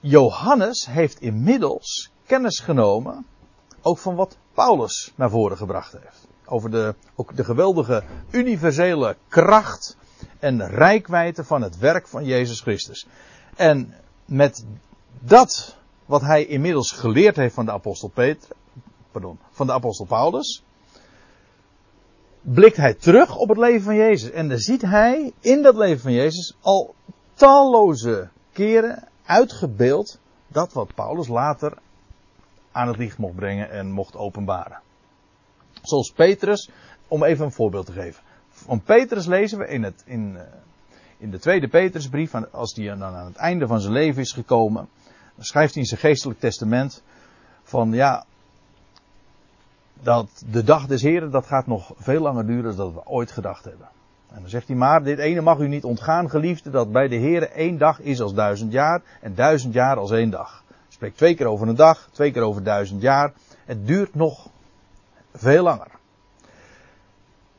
Johannes heeft inmiddels kennis genomen ook van wat Paulus naar voren gebracht heeft. Over de, ook de geweldige universele kracht en rijkwijde van het werk van Jezus Christus. En met dat wat hij inmiddels geleerd heeft van de apostel Peter, pardon, van de apostel Paulus, blikt hij terug op het leven van Jezus. En dan ziet hij in dat leven van Jezus al talloze keren uitgebeeld dat wat Paulus later aan het licht mocht brengen en mocht openbaren. Zoals Petrus, om even een voorbeeld te geven. Van Petrus lezen we in, het, in, in de tweede Petrusbrief, als die dan aan het einde van zijn leven is gekomen, schrijft hij in zijn geestelijk testament van ja, dat de dag des Heren, dat gaat nog veel langer duren dan we ooit gedacht hebben. En dan zegt hij maar, dit ene mag u niet ontgaan, geliefde, dat bij de Heren één dag is als duizend jaar en duizend jaar als één dag. Spreekt twee keer over een dag, twee keer over duizend jaar. Het duurt nog veel langer.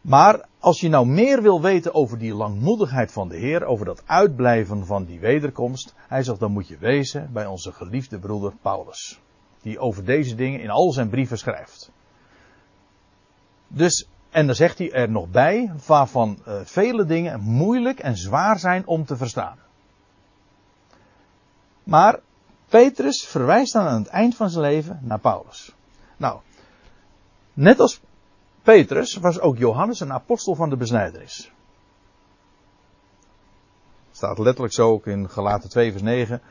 Maar als je nou meer wil weten over die langmoedigheid van de Heer, over dat uitblijven van die wederkomst, hij zegt dan moet je wezen bij onze geliefde broeder Paulus. Die over deze dingen in al zijn brieven schrijft. Dus, en dan zegt hij er nog bij, waarvan uh, vele dingen moeilijk en zwaar zijn om te verstaan. Maar Petrus verwijst dan aan het eind van zijn leven naar Paulus. Nou, net als Petrus was ook Johannes een apostel van de besnijdenis. Staat letterlijk zo ook in Galaten 2 vers 9.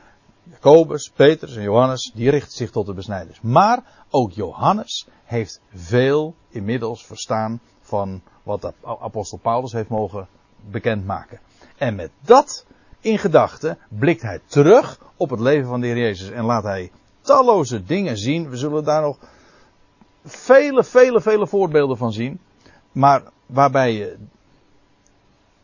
Jacobus, Petrus en Johannes, die richten zich tot de besnijdenis. Maar ook Johannes heeft veel inmiddels verstaan van wat de apostel Paulus heeft mogen bekendmaken. En met dat in gedachten blikt hij terug op het leven van de Heer Jezus en laat hij talloze dingen zien. We zullen daar nog vele, vele, vele voorbeelden van zien. Maar waarbij je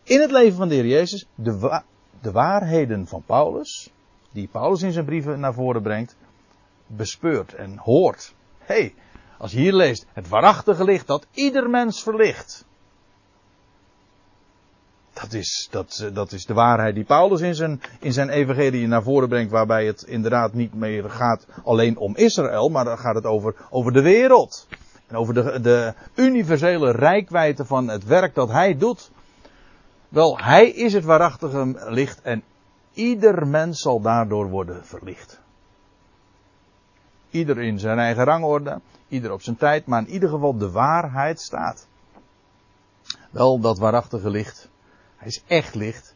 in het leven van de Heer Jezus de, de waarheden van Paulus, die Paulus in zijn brieven naar voren brengt, bespeurt en hoort. Hey, als je hier leest, het waarachtige licht dat ieder mens verlicht. Dat is, dat, dat is de waarheid die Paulus in zijn, in zijn evangelie naar voren brengt, waarbij het inderdaad niet meer gaat alleen om Israël, maar dan gaat het over, over de wereld. En over de, de universele rijkwijde van het werk dat hij doet Wel, hij is het waarachtige licht en ieder mens zal daardoor worden verlicht. Ieder in zijn eigen rangorde, ieder op zijn tijd, maar in ieder geval de waarheid staat. Wel, dat waarachtige licht, hij is echt licht.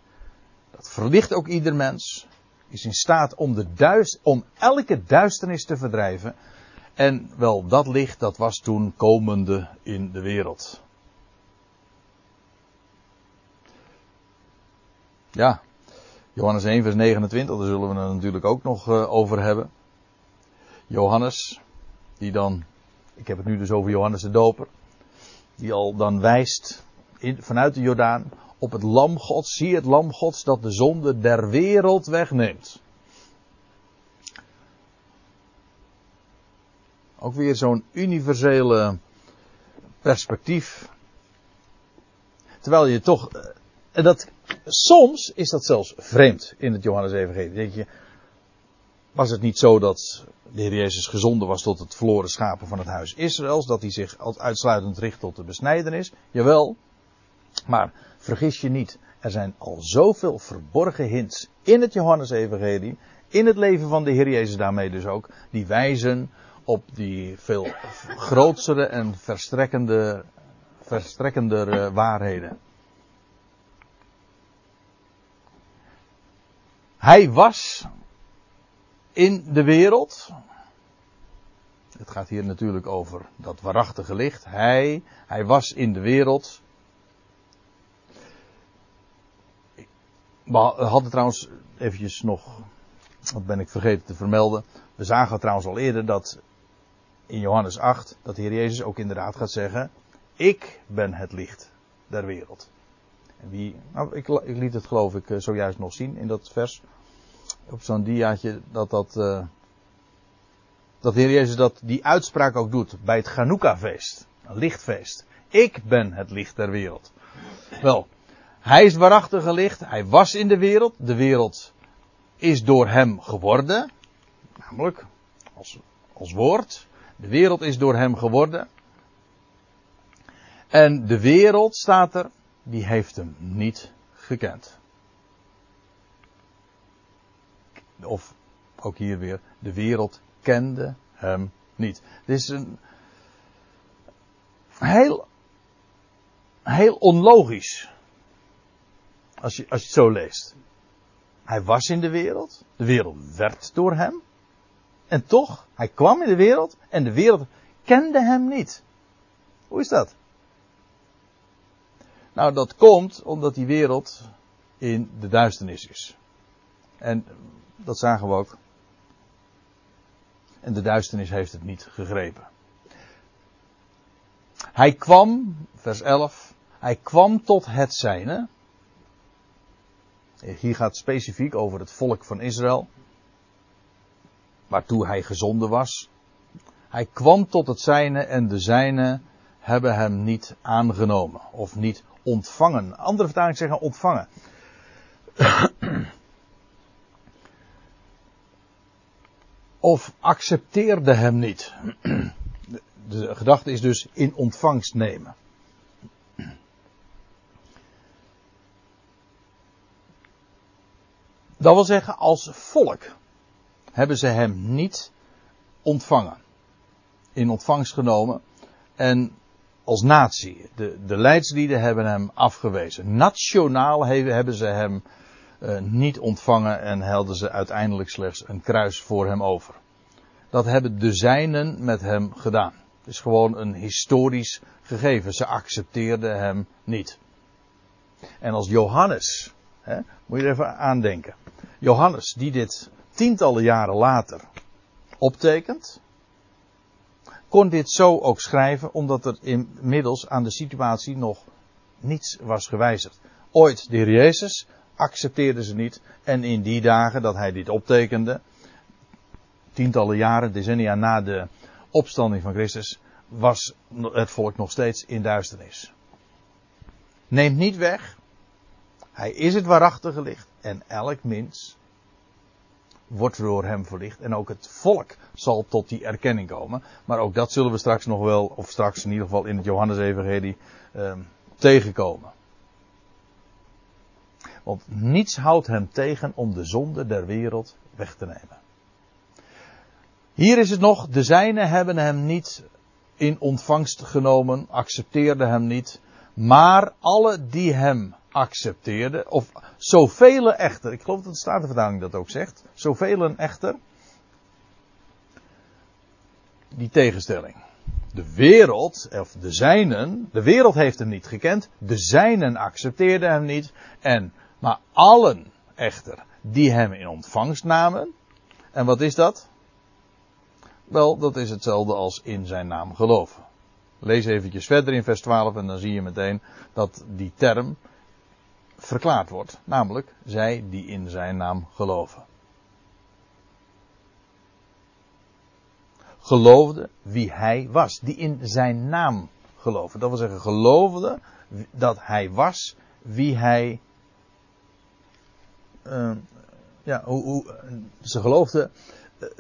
Dat verlicht ook ieder mens. Is in staat om, de om elke duisternis te verdrijven. En wel, dat licht, dat was toen komende in de wereld. Ja, Johannes 1, vers 29, daar zullen we het natuurlijk ook nog uh, over hebben. Johannes, die dan, ik heb het nu dus over Johannes de Doper, die al dan wijst vanuit de Jordaan op het lam Gods, zie het lam Gods dat de zonde der wereld wegneemt. Ook weer zo'n universele perspectief. Terwijl je toch, en eh, dat, soms is dat zelfs vreemd in het Johannes-evangelie. Denk je, was het niet zo dat de Heer Jezus gezonden was tot het verloren schapen van het huis Israëls, dat hij zich uitsluitend richt tot de besnijdenis? Jawel. Maar vergis je niet, er zijn al zoveel verborgen hints in het Johannes-evangelie, in het leven van de Heer Jezus daarmee dus ook, die wijzen op die veel grotere en verstrekkende, verstrekkender waarheden. Hij was in de wereld. Het gaat hier natuurlijk over dat waarachtige licht. Hij, hij was in de wereld. We hadden trouwens eventjes nog, wat ben ik vergeten te vermelden. We zagen trouwens al eerder dat in Johannes 8, dat de Heer Jezus ook inderdaad gaat zeggen, ik ben het licht der wereld. En wie, nou, ik, ik liet het geloof ik eh, zojuist nog zien in dat vers op zo'n diaatje dat dat, uh, dat de Heer Jezus dat die uitspraak ook doet bij het Chanukka-feest. Een lichtfeest. Ik ben het licht der wereld. Wel, hij is waarachtige licht. Hij was in de wereld. De wereld is door hem geworden. Namelijk als, als woord. De wereld is door hem geworden. En de wereld staat er, die heeft hem niet gekend. of ook hier weer, de wereld kende hem niet. Dit is een heel, heel onlogisch. Als je, als je het zo leest. Hij was in de wereld. De wereld werd door hem. En toch, hij kwam in de wereld en de wereld kende hem niet. Hoe is dat? Nou, dat komt omdat die wereld in de duisternis is. En dat zagen we ook. En de duisternis heeft het niet gegrepen. Hij kwam, vers 11, hij kwam tot het zijne. Hier gaat specifiek over het volk van Israël. Waartoe hij gezonden was. Hij kwam tot het zijne en de zijne hebben hem niet aangenomen. Of niet ontvangen. Andere vertalingen zeggen ontvangen. of accepteerde hem niet. De gedachte is dus in ontvangst nemen. Dat wil zeggen, als volk hebben ze hem niet ontvangen. In ontvangst genomen. En als natie, de, de leidslieden hebben hem afgewezen. Nationaal hebben ze hem uh, niet ontvangen en helden ze uiteindelijk slechts een kruis voor hem over. Dat hebben de zijnen met hem gedaan. Het is gewoon een historisch gegeven. Ze accepteerden hem niet. En als Johannes, hè, moet je er even aandenken. Johannes, die dit tientallen jaren later optekent, kon dit zo ook schrijven, omdat er inmiddels aan de situatie nog niets was gewijzigd. Ooit de Jezus accepteerden ze niet. En in die dagen dat hij dit optekende, tientallen jaren, decennia na de opstanding van Christus, was het volk nog steeds in duisternis. Neemt niet weg, hij is het waarachtige licht en elk mens wordt door hem verlicht. En ook het volk zal tot die erkenning komen. Maar ook dat zullen we straks nog wel, of straks in ieder geval in het Johannes-evangelie, eh, tegenkomen. Want niets houdt hem tegen om de zonde der wereld weg te nemen. Hier is het nog, de zijnen hebben hem niet in ontvangst genomen, accepteerden hem niet. Maar alle die hem accepteerden, of zoveel echter, ik geloof dat de Statenvertaling dat ook zegt, zoveel echter, die tegenstelling. De wereld, of de zijnen, de wereld heeft hem niet gekend, de zijnen accepteerden hem niet, en, maar allen echter, die hem in ontvangst namen, en wat is dat? Wel, dat is hetzelfde als in zijn naam geloven. Lees eventjes verder in vers 12 en dan zie je meteen dat die term verklaard wordt. Namelijk, zij die in zijn naam geloven. Geloofde wie hij was. Die in zijn naam geloven. Dat wil zeggen, geloofde dat hij was wie hij. Uh, ja, hoe, hoe, ze geloofden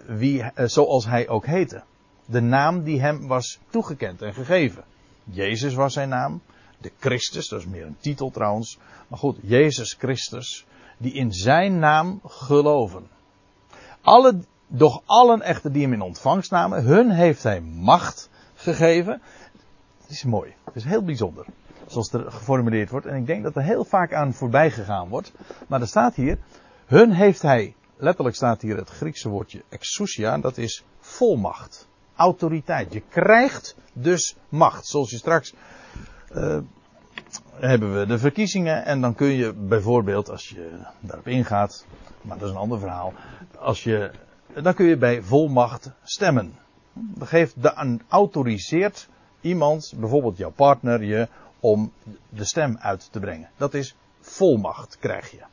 wie, uh, zoals hij ook heette. De naam die hem was toegekend en gegeven. Jezus was zijn naam. De Christus, dat is meer een titel trouwens. Maar goed, Jezus Christus, die in zijn naam geloven. Alle, doch allen echter die hem in ontvangst namen, hun heeft hij macht gegeven. Het is mooi, het is heel bijzonder. Zoals er geformuleerd wordt. En ik denk dat er heel vaak aan voorbij gegaan wordt. Maar er staat hier, hun heeft hij, letterlijk staat hier het Griekse woordje exousia, dat is volmacht autoriteit. Je krijgt dus macht. Zoals je straks uh, hebben we de verkiezingen en dan kun je bijvoorbeeld, als je daarop ingaat, maar dat is een ander verhaal, als je, dan kun je bij volmacht stemmen. Dat geeft, de, autoriseert iemand, bijvoorbeeld jouw partner, je om de stem uit te brengen. Dat is volmacht krijg je.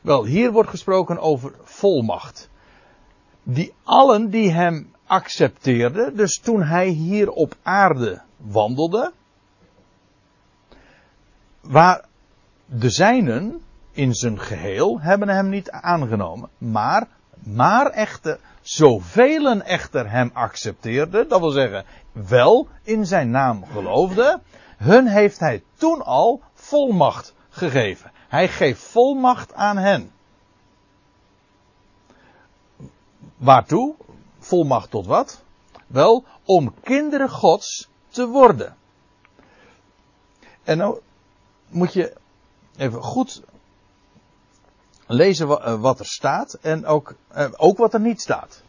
Wel, hier wordt gesproken over volmacht. Die allen die hem accepteerde. Dus toen hij hier op aarde wandelde, waar de zijnen in zijn geheel hebben hem niet aangenomen, maar, maar echter, zoveel echter hem accepteerden, dat wil zeggen, wel in zijn naam geloofden, hun heeft hij toen al volmacht gegeven. Hij geeft volmacht aan hen. Waartoe? volmacht tot wat? Wel, om kinderen Gods te worden. En nou moet je even goed lezen eh, wat er staat en ook, eh, ook wat er niet staat.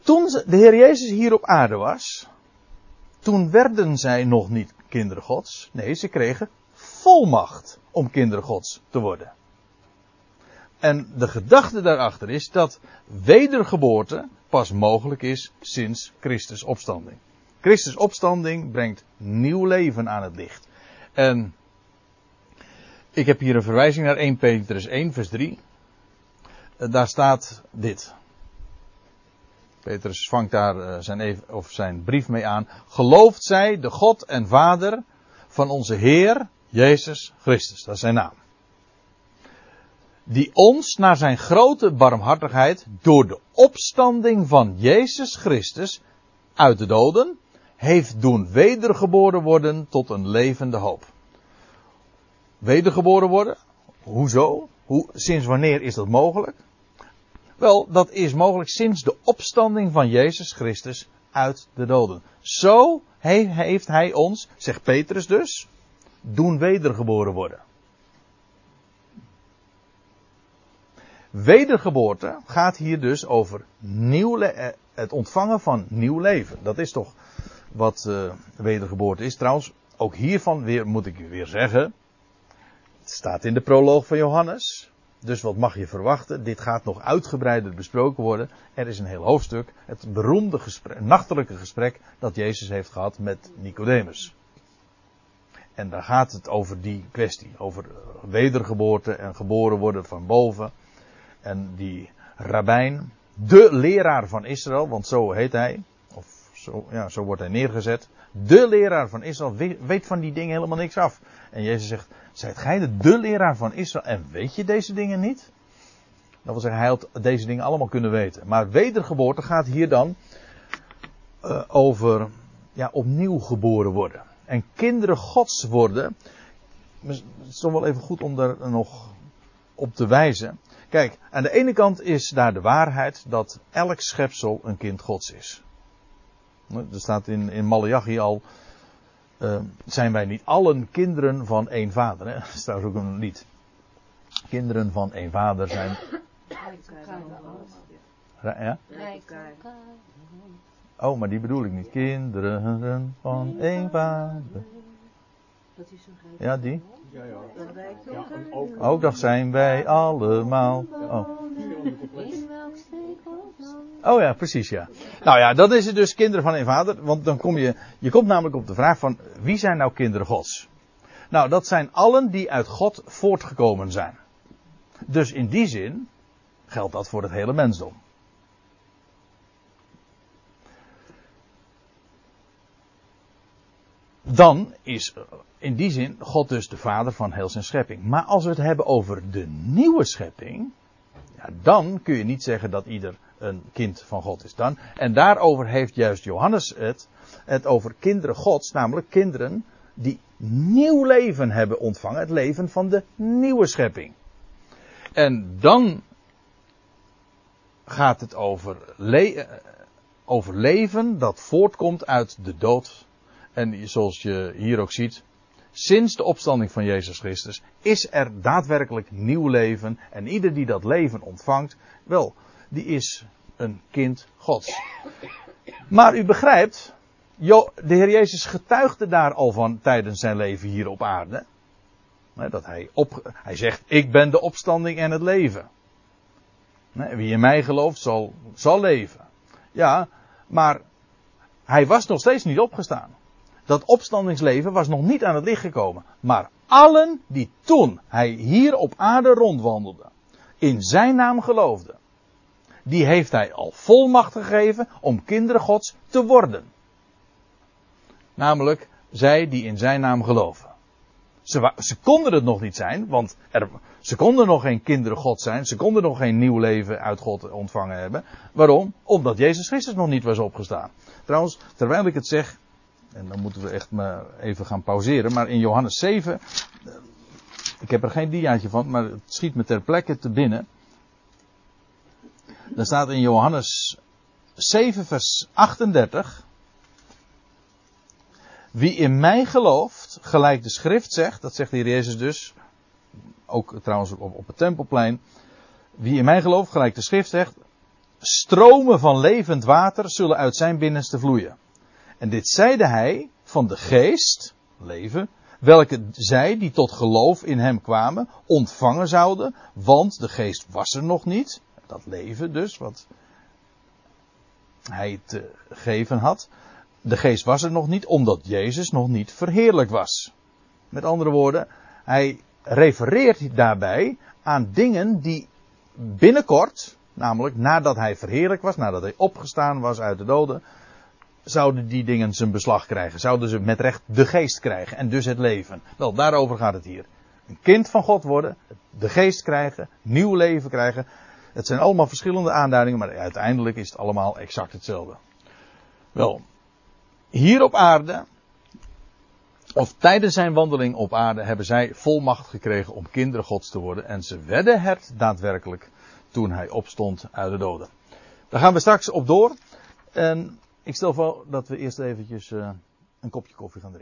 Toen de Heer Jezus hier op aarde was, toen werden zij nog niet kinderen Gods. Nee, ze kregen volmacht om kinderen Gods te worden. En de gedachte daarachter is dat wedergeboorte pas mogelijk is sinds Christus opstanding. Christus opstanding brengt nieuw leven aan het licht. En ik heb hier een verwijzing naar 1 Petrus 1 vers 3. Eh, daar staat dit. Petrus vangt daar eh, zijn, of zijn brief mee aan. Gelooft zij de God en Vader van onze Heer Jezus Christus. Dat is zijn naam die ons naar zijn grote barmhartigheid door de opstanding van Jezus Christus uit de doden heeft doen wedergeboren worden tot een levende hoop. Wedergeboren worden? Hoezo? Hoe, sinds wanneer is dat mogelijk? Wel, dat is mogelijk sinds de opstanding van Jezus Christus uit de doden. Zo heeft hij ons, zegt Petrus dus, doen wedergeboren worden. Wedergeboorte gaat hier dus over nieuw eh, het ontvangen van nieuw leven. Dat is toch wat uh, wedergeboorte is. Trouwens, ook hiervan weer, moet ik weer zeggen. Het staat in de proloog van Johannes. Dus wat mag je verwachten? Dit gaat nog uitgebreider besproken worden. Er is een heel hoofdstuk. Het beroemde gesprek, nachtelijke gesprek dat Jezus heeft gehad met Nicodemus. En daar gaat het over die kwestie. Over wedergeboorte en geboren worden van boven. En die rabbijn, de leraar van Israël, want zo heet hij, zo, ja, zo wordt hij neergezet. De leraar van Israël weet van die dingen helemaal niks af. En Jezus zegt, zijt gij de, de leraar van Israël en weet je deze dingen niet? Dat wil zeggen, hij had deze dingen allemaal kunnen weten. Maar wedergeboorte gaat hier dan uh, over ja, opnieuw geboren worden. En kinderen gods worden. het is toch wel even goed om daar nog op te wijzen. Kijk, aan de ene kant is daar de waarheid dat elk schepsel een kind Gods is. Er staat in, in Malachi al, uh, zijn wij niet allen kinderen van één vader. Hè? Dat is trouwens ook een lied. Kinderen van één vader zijn. Ja? Oh, maar die bedoel ik niet. Kinderen van één vader. Ja, die? Ja, ja. Ja, ook. Ook dat zijn wij allemaal. Oh. oh ja, precies ja. Nou ja, dat is het dus kinderen van één vader. Want dan kom je, je komt namelijk op de vraag van wie zijn nou kinderen gods? Nou, dat zijn allen die uit God voortgekomen zijn. Dus in die zin geldt dat voor het hele mensdom. Dan is in die zin God dus de vader van heel zijn schepping. Maar als we het hebben over de nieuwe schepping, ja, dan kun je niet zeggen dat ieder een kind van God is dan. En daarover heeft juist Johannes het, het over kinderen Gods, namelijk kinderen die nieuw leven hebben ontvangen, het leven van de nieuwe schepping. En dan gaat het over, over leven dat voortkomt uit de dood. En zoals je hier ook ziet, sinds de opstanding van Jezus Christus is er daadwerkelijk nieuw leven. En ieder die dat leven ontvangt, wel, die is een kind Gods. Maar u begrijpt, de Heer Jezus getuigde daar al van tijdens zijn leven hier op aarde. Dat hij, op, hij zegt, ik ben de opstanding en het leven. Wie in mij gelooft zal, zal leven. Ja, maar hij was nog steeds niet opgestaan. Dat opstandingsleven was nog niet aan het licht gekomen. Maar allen die toen hij hier op aarde rondwandelde, in zijn naam geloofden, die heeft hij al volmacht gegeven om kinderen gods te worden. Namelijk zij die in zijn naam geloven. Ze, konden het nog niet zijn, want er, ze konden nog geen kinderen God zijn. Ze konden nog geen nieuw leven uit God ontvangen hebben. Waarom? Omdat Jezus Christus nog niet was opgestaan. Trouwens, terwijl ik het zeg, en dan moeten we echt maar even gaan pauzeren, maar in Johannes 7, ik heb er geen diaatje van, maar het schiet me ter plekke te binnen. Dan staat in Johannes 7, vers 38. Wie in mij gelooft, gelijk de schrift zegt, dat zegt de Heer Jezus dus, ook trouwens op, op het tempelplein. Wie in mij gelooft, gelijk de schrift zegt, stromen van levend water zullen uit zijn binnenste vloeien. En dit zeide hij van de geest, leven, welke zij die tot geloof in hem kwamen, ontvangen zouden, want de geest was er nog niet, dat leven dus, wat hij te geven had. De geest was er nog niet, omdat Jezus nog niet verheerlijk was. Met andere woorden, hij refereert daarbij aan dingen die binnenkort, namelijk nadat hij verheerlijk was, nadat hij opgestaan was uit de doden, zouden die dingen zijn beslag krijgen. Zouden ze met recht de geest krijgen en dus het leven. Wel, daarover gaat het hier. Een kind van God worden, de geest krijgen, nieuw leven krijgen. Het zijn allemaal verschillende aanduidingen, maar uiteindelijk is het allemaal exact hetzelfde. Wel, hier op aarde, of tijdens zijn wandeling op aarde, hebben zij volmacht gekregen om kinderen Gods te worden. En ze werden het daadwerkelijk toen hij opstond uit de doden. Daar gaan we straks op door. En ik stel voor dat we eerst eventjes uh, een kopje koffie gaan drinken.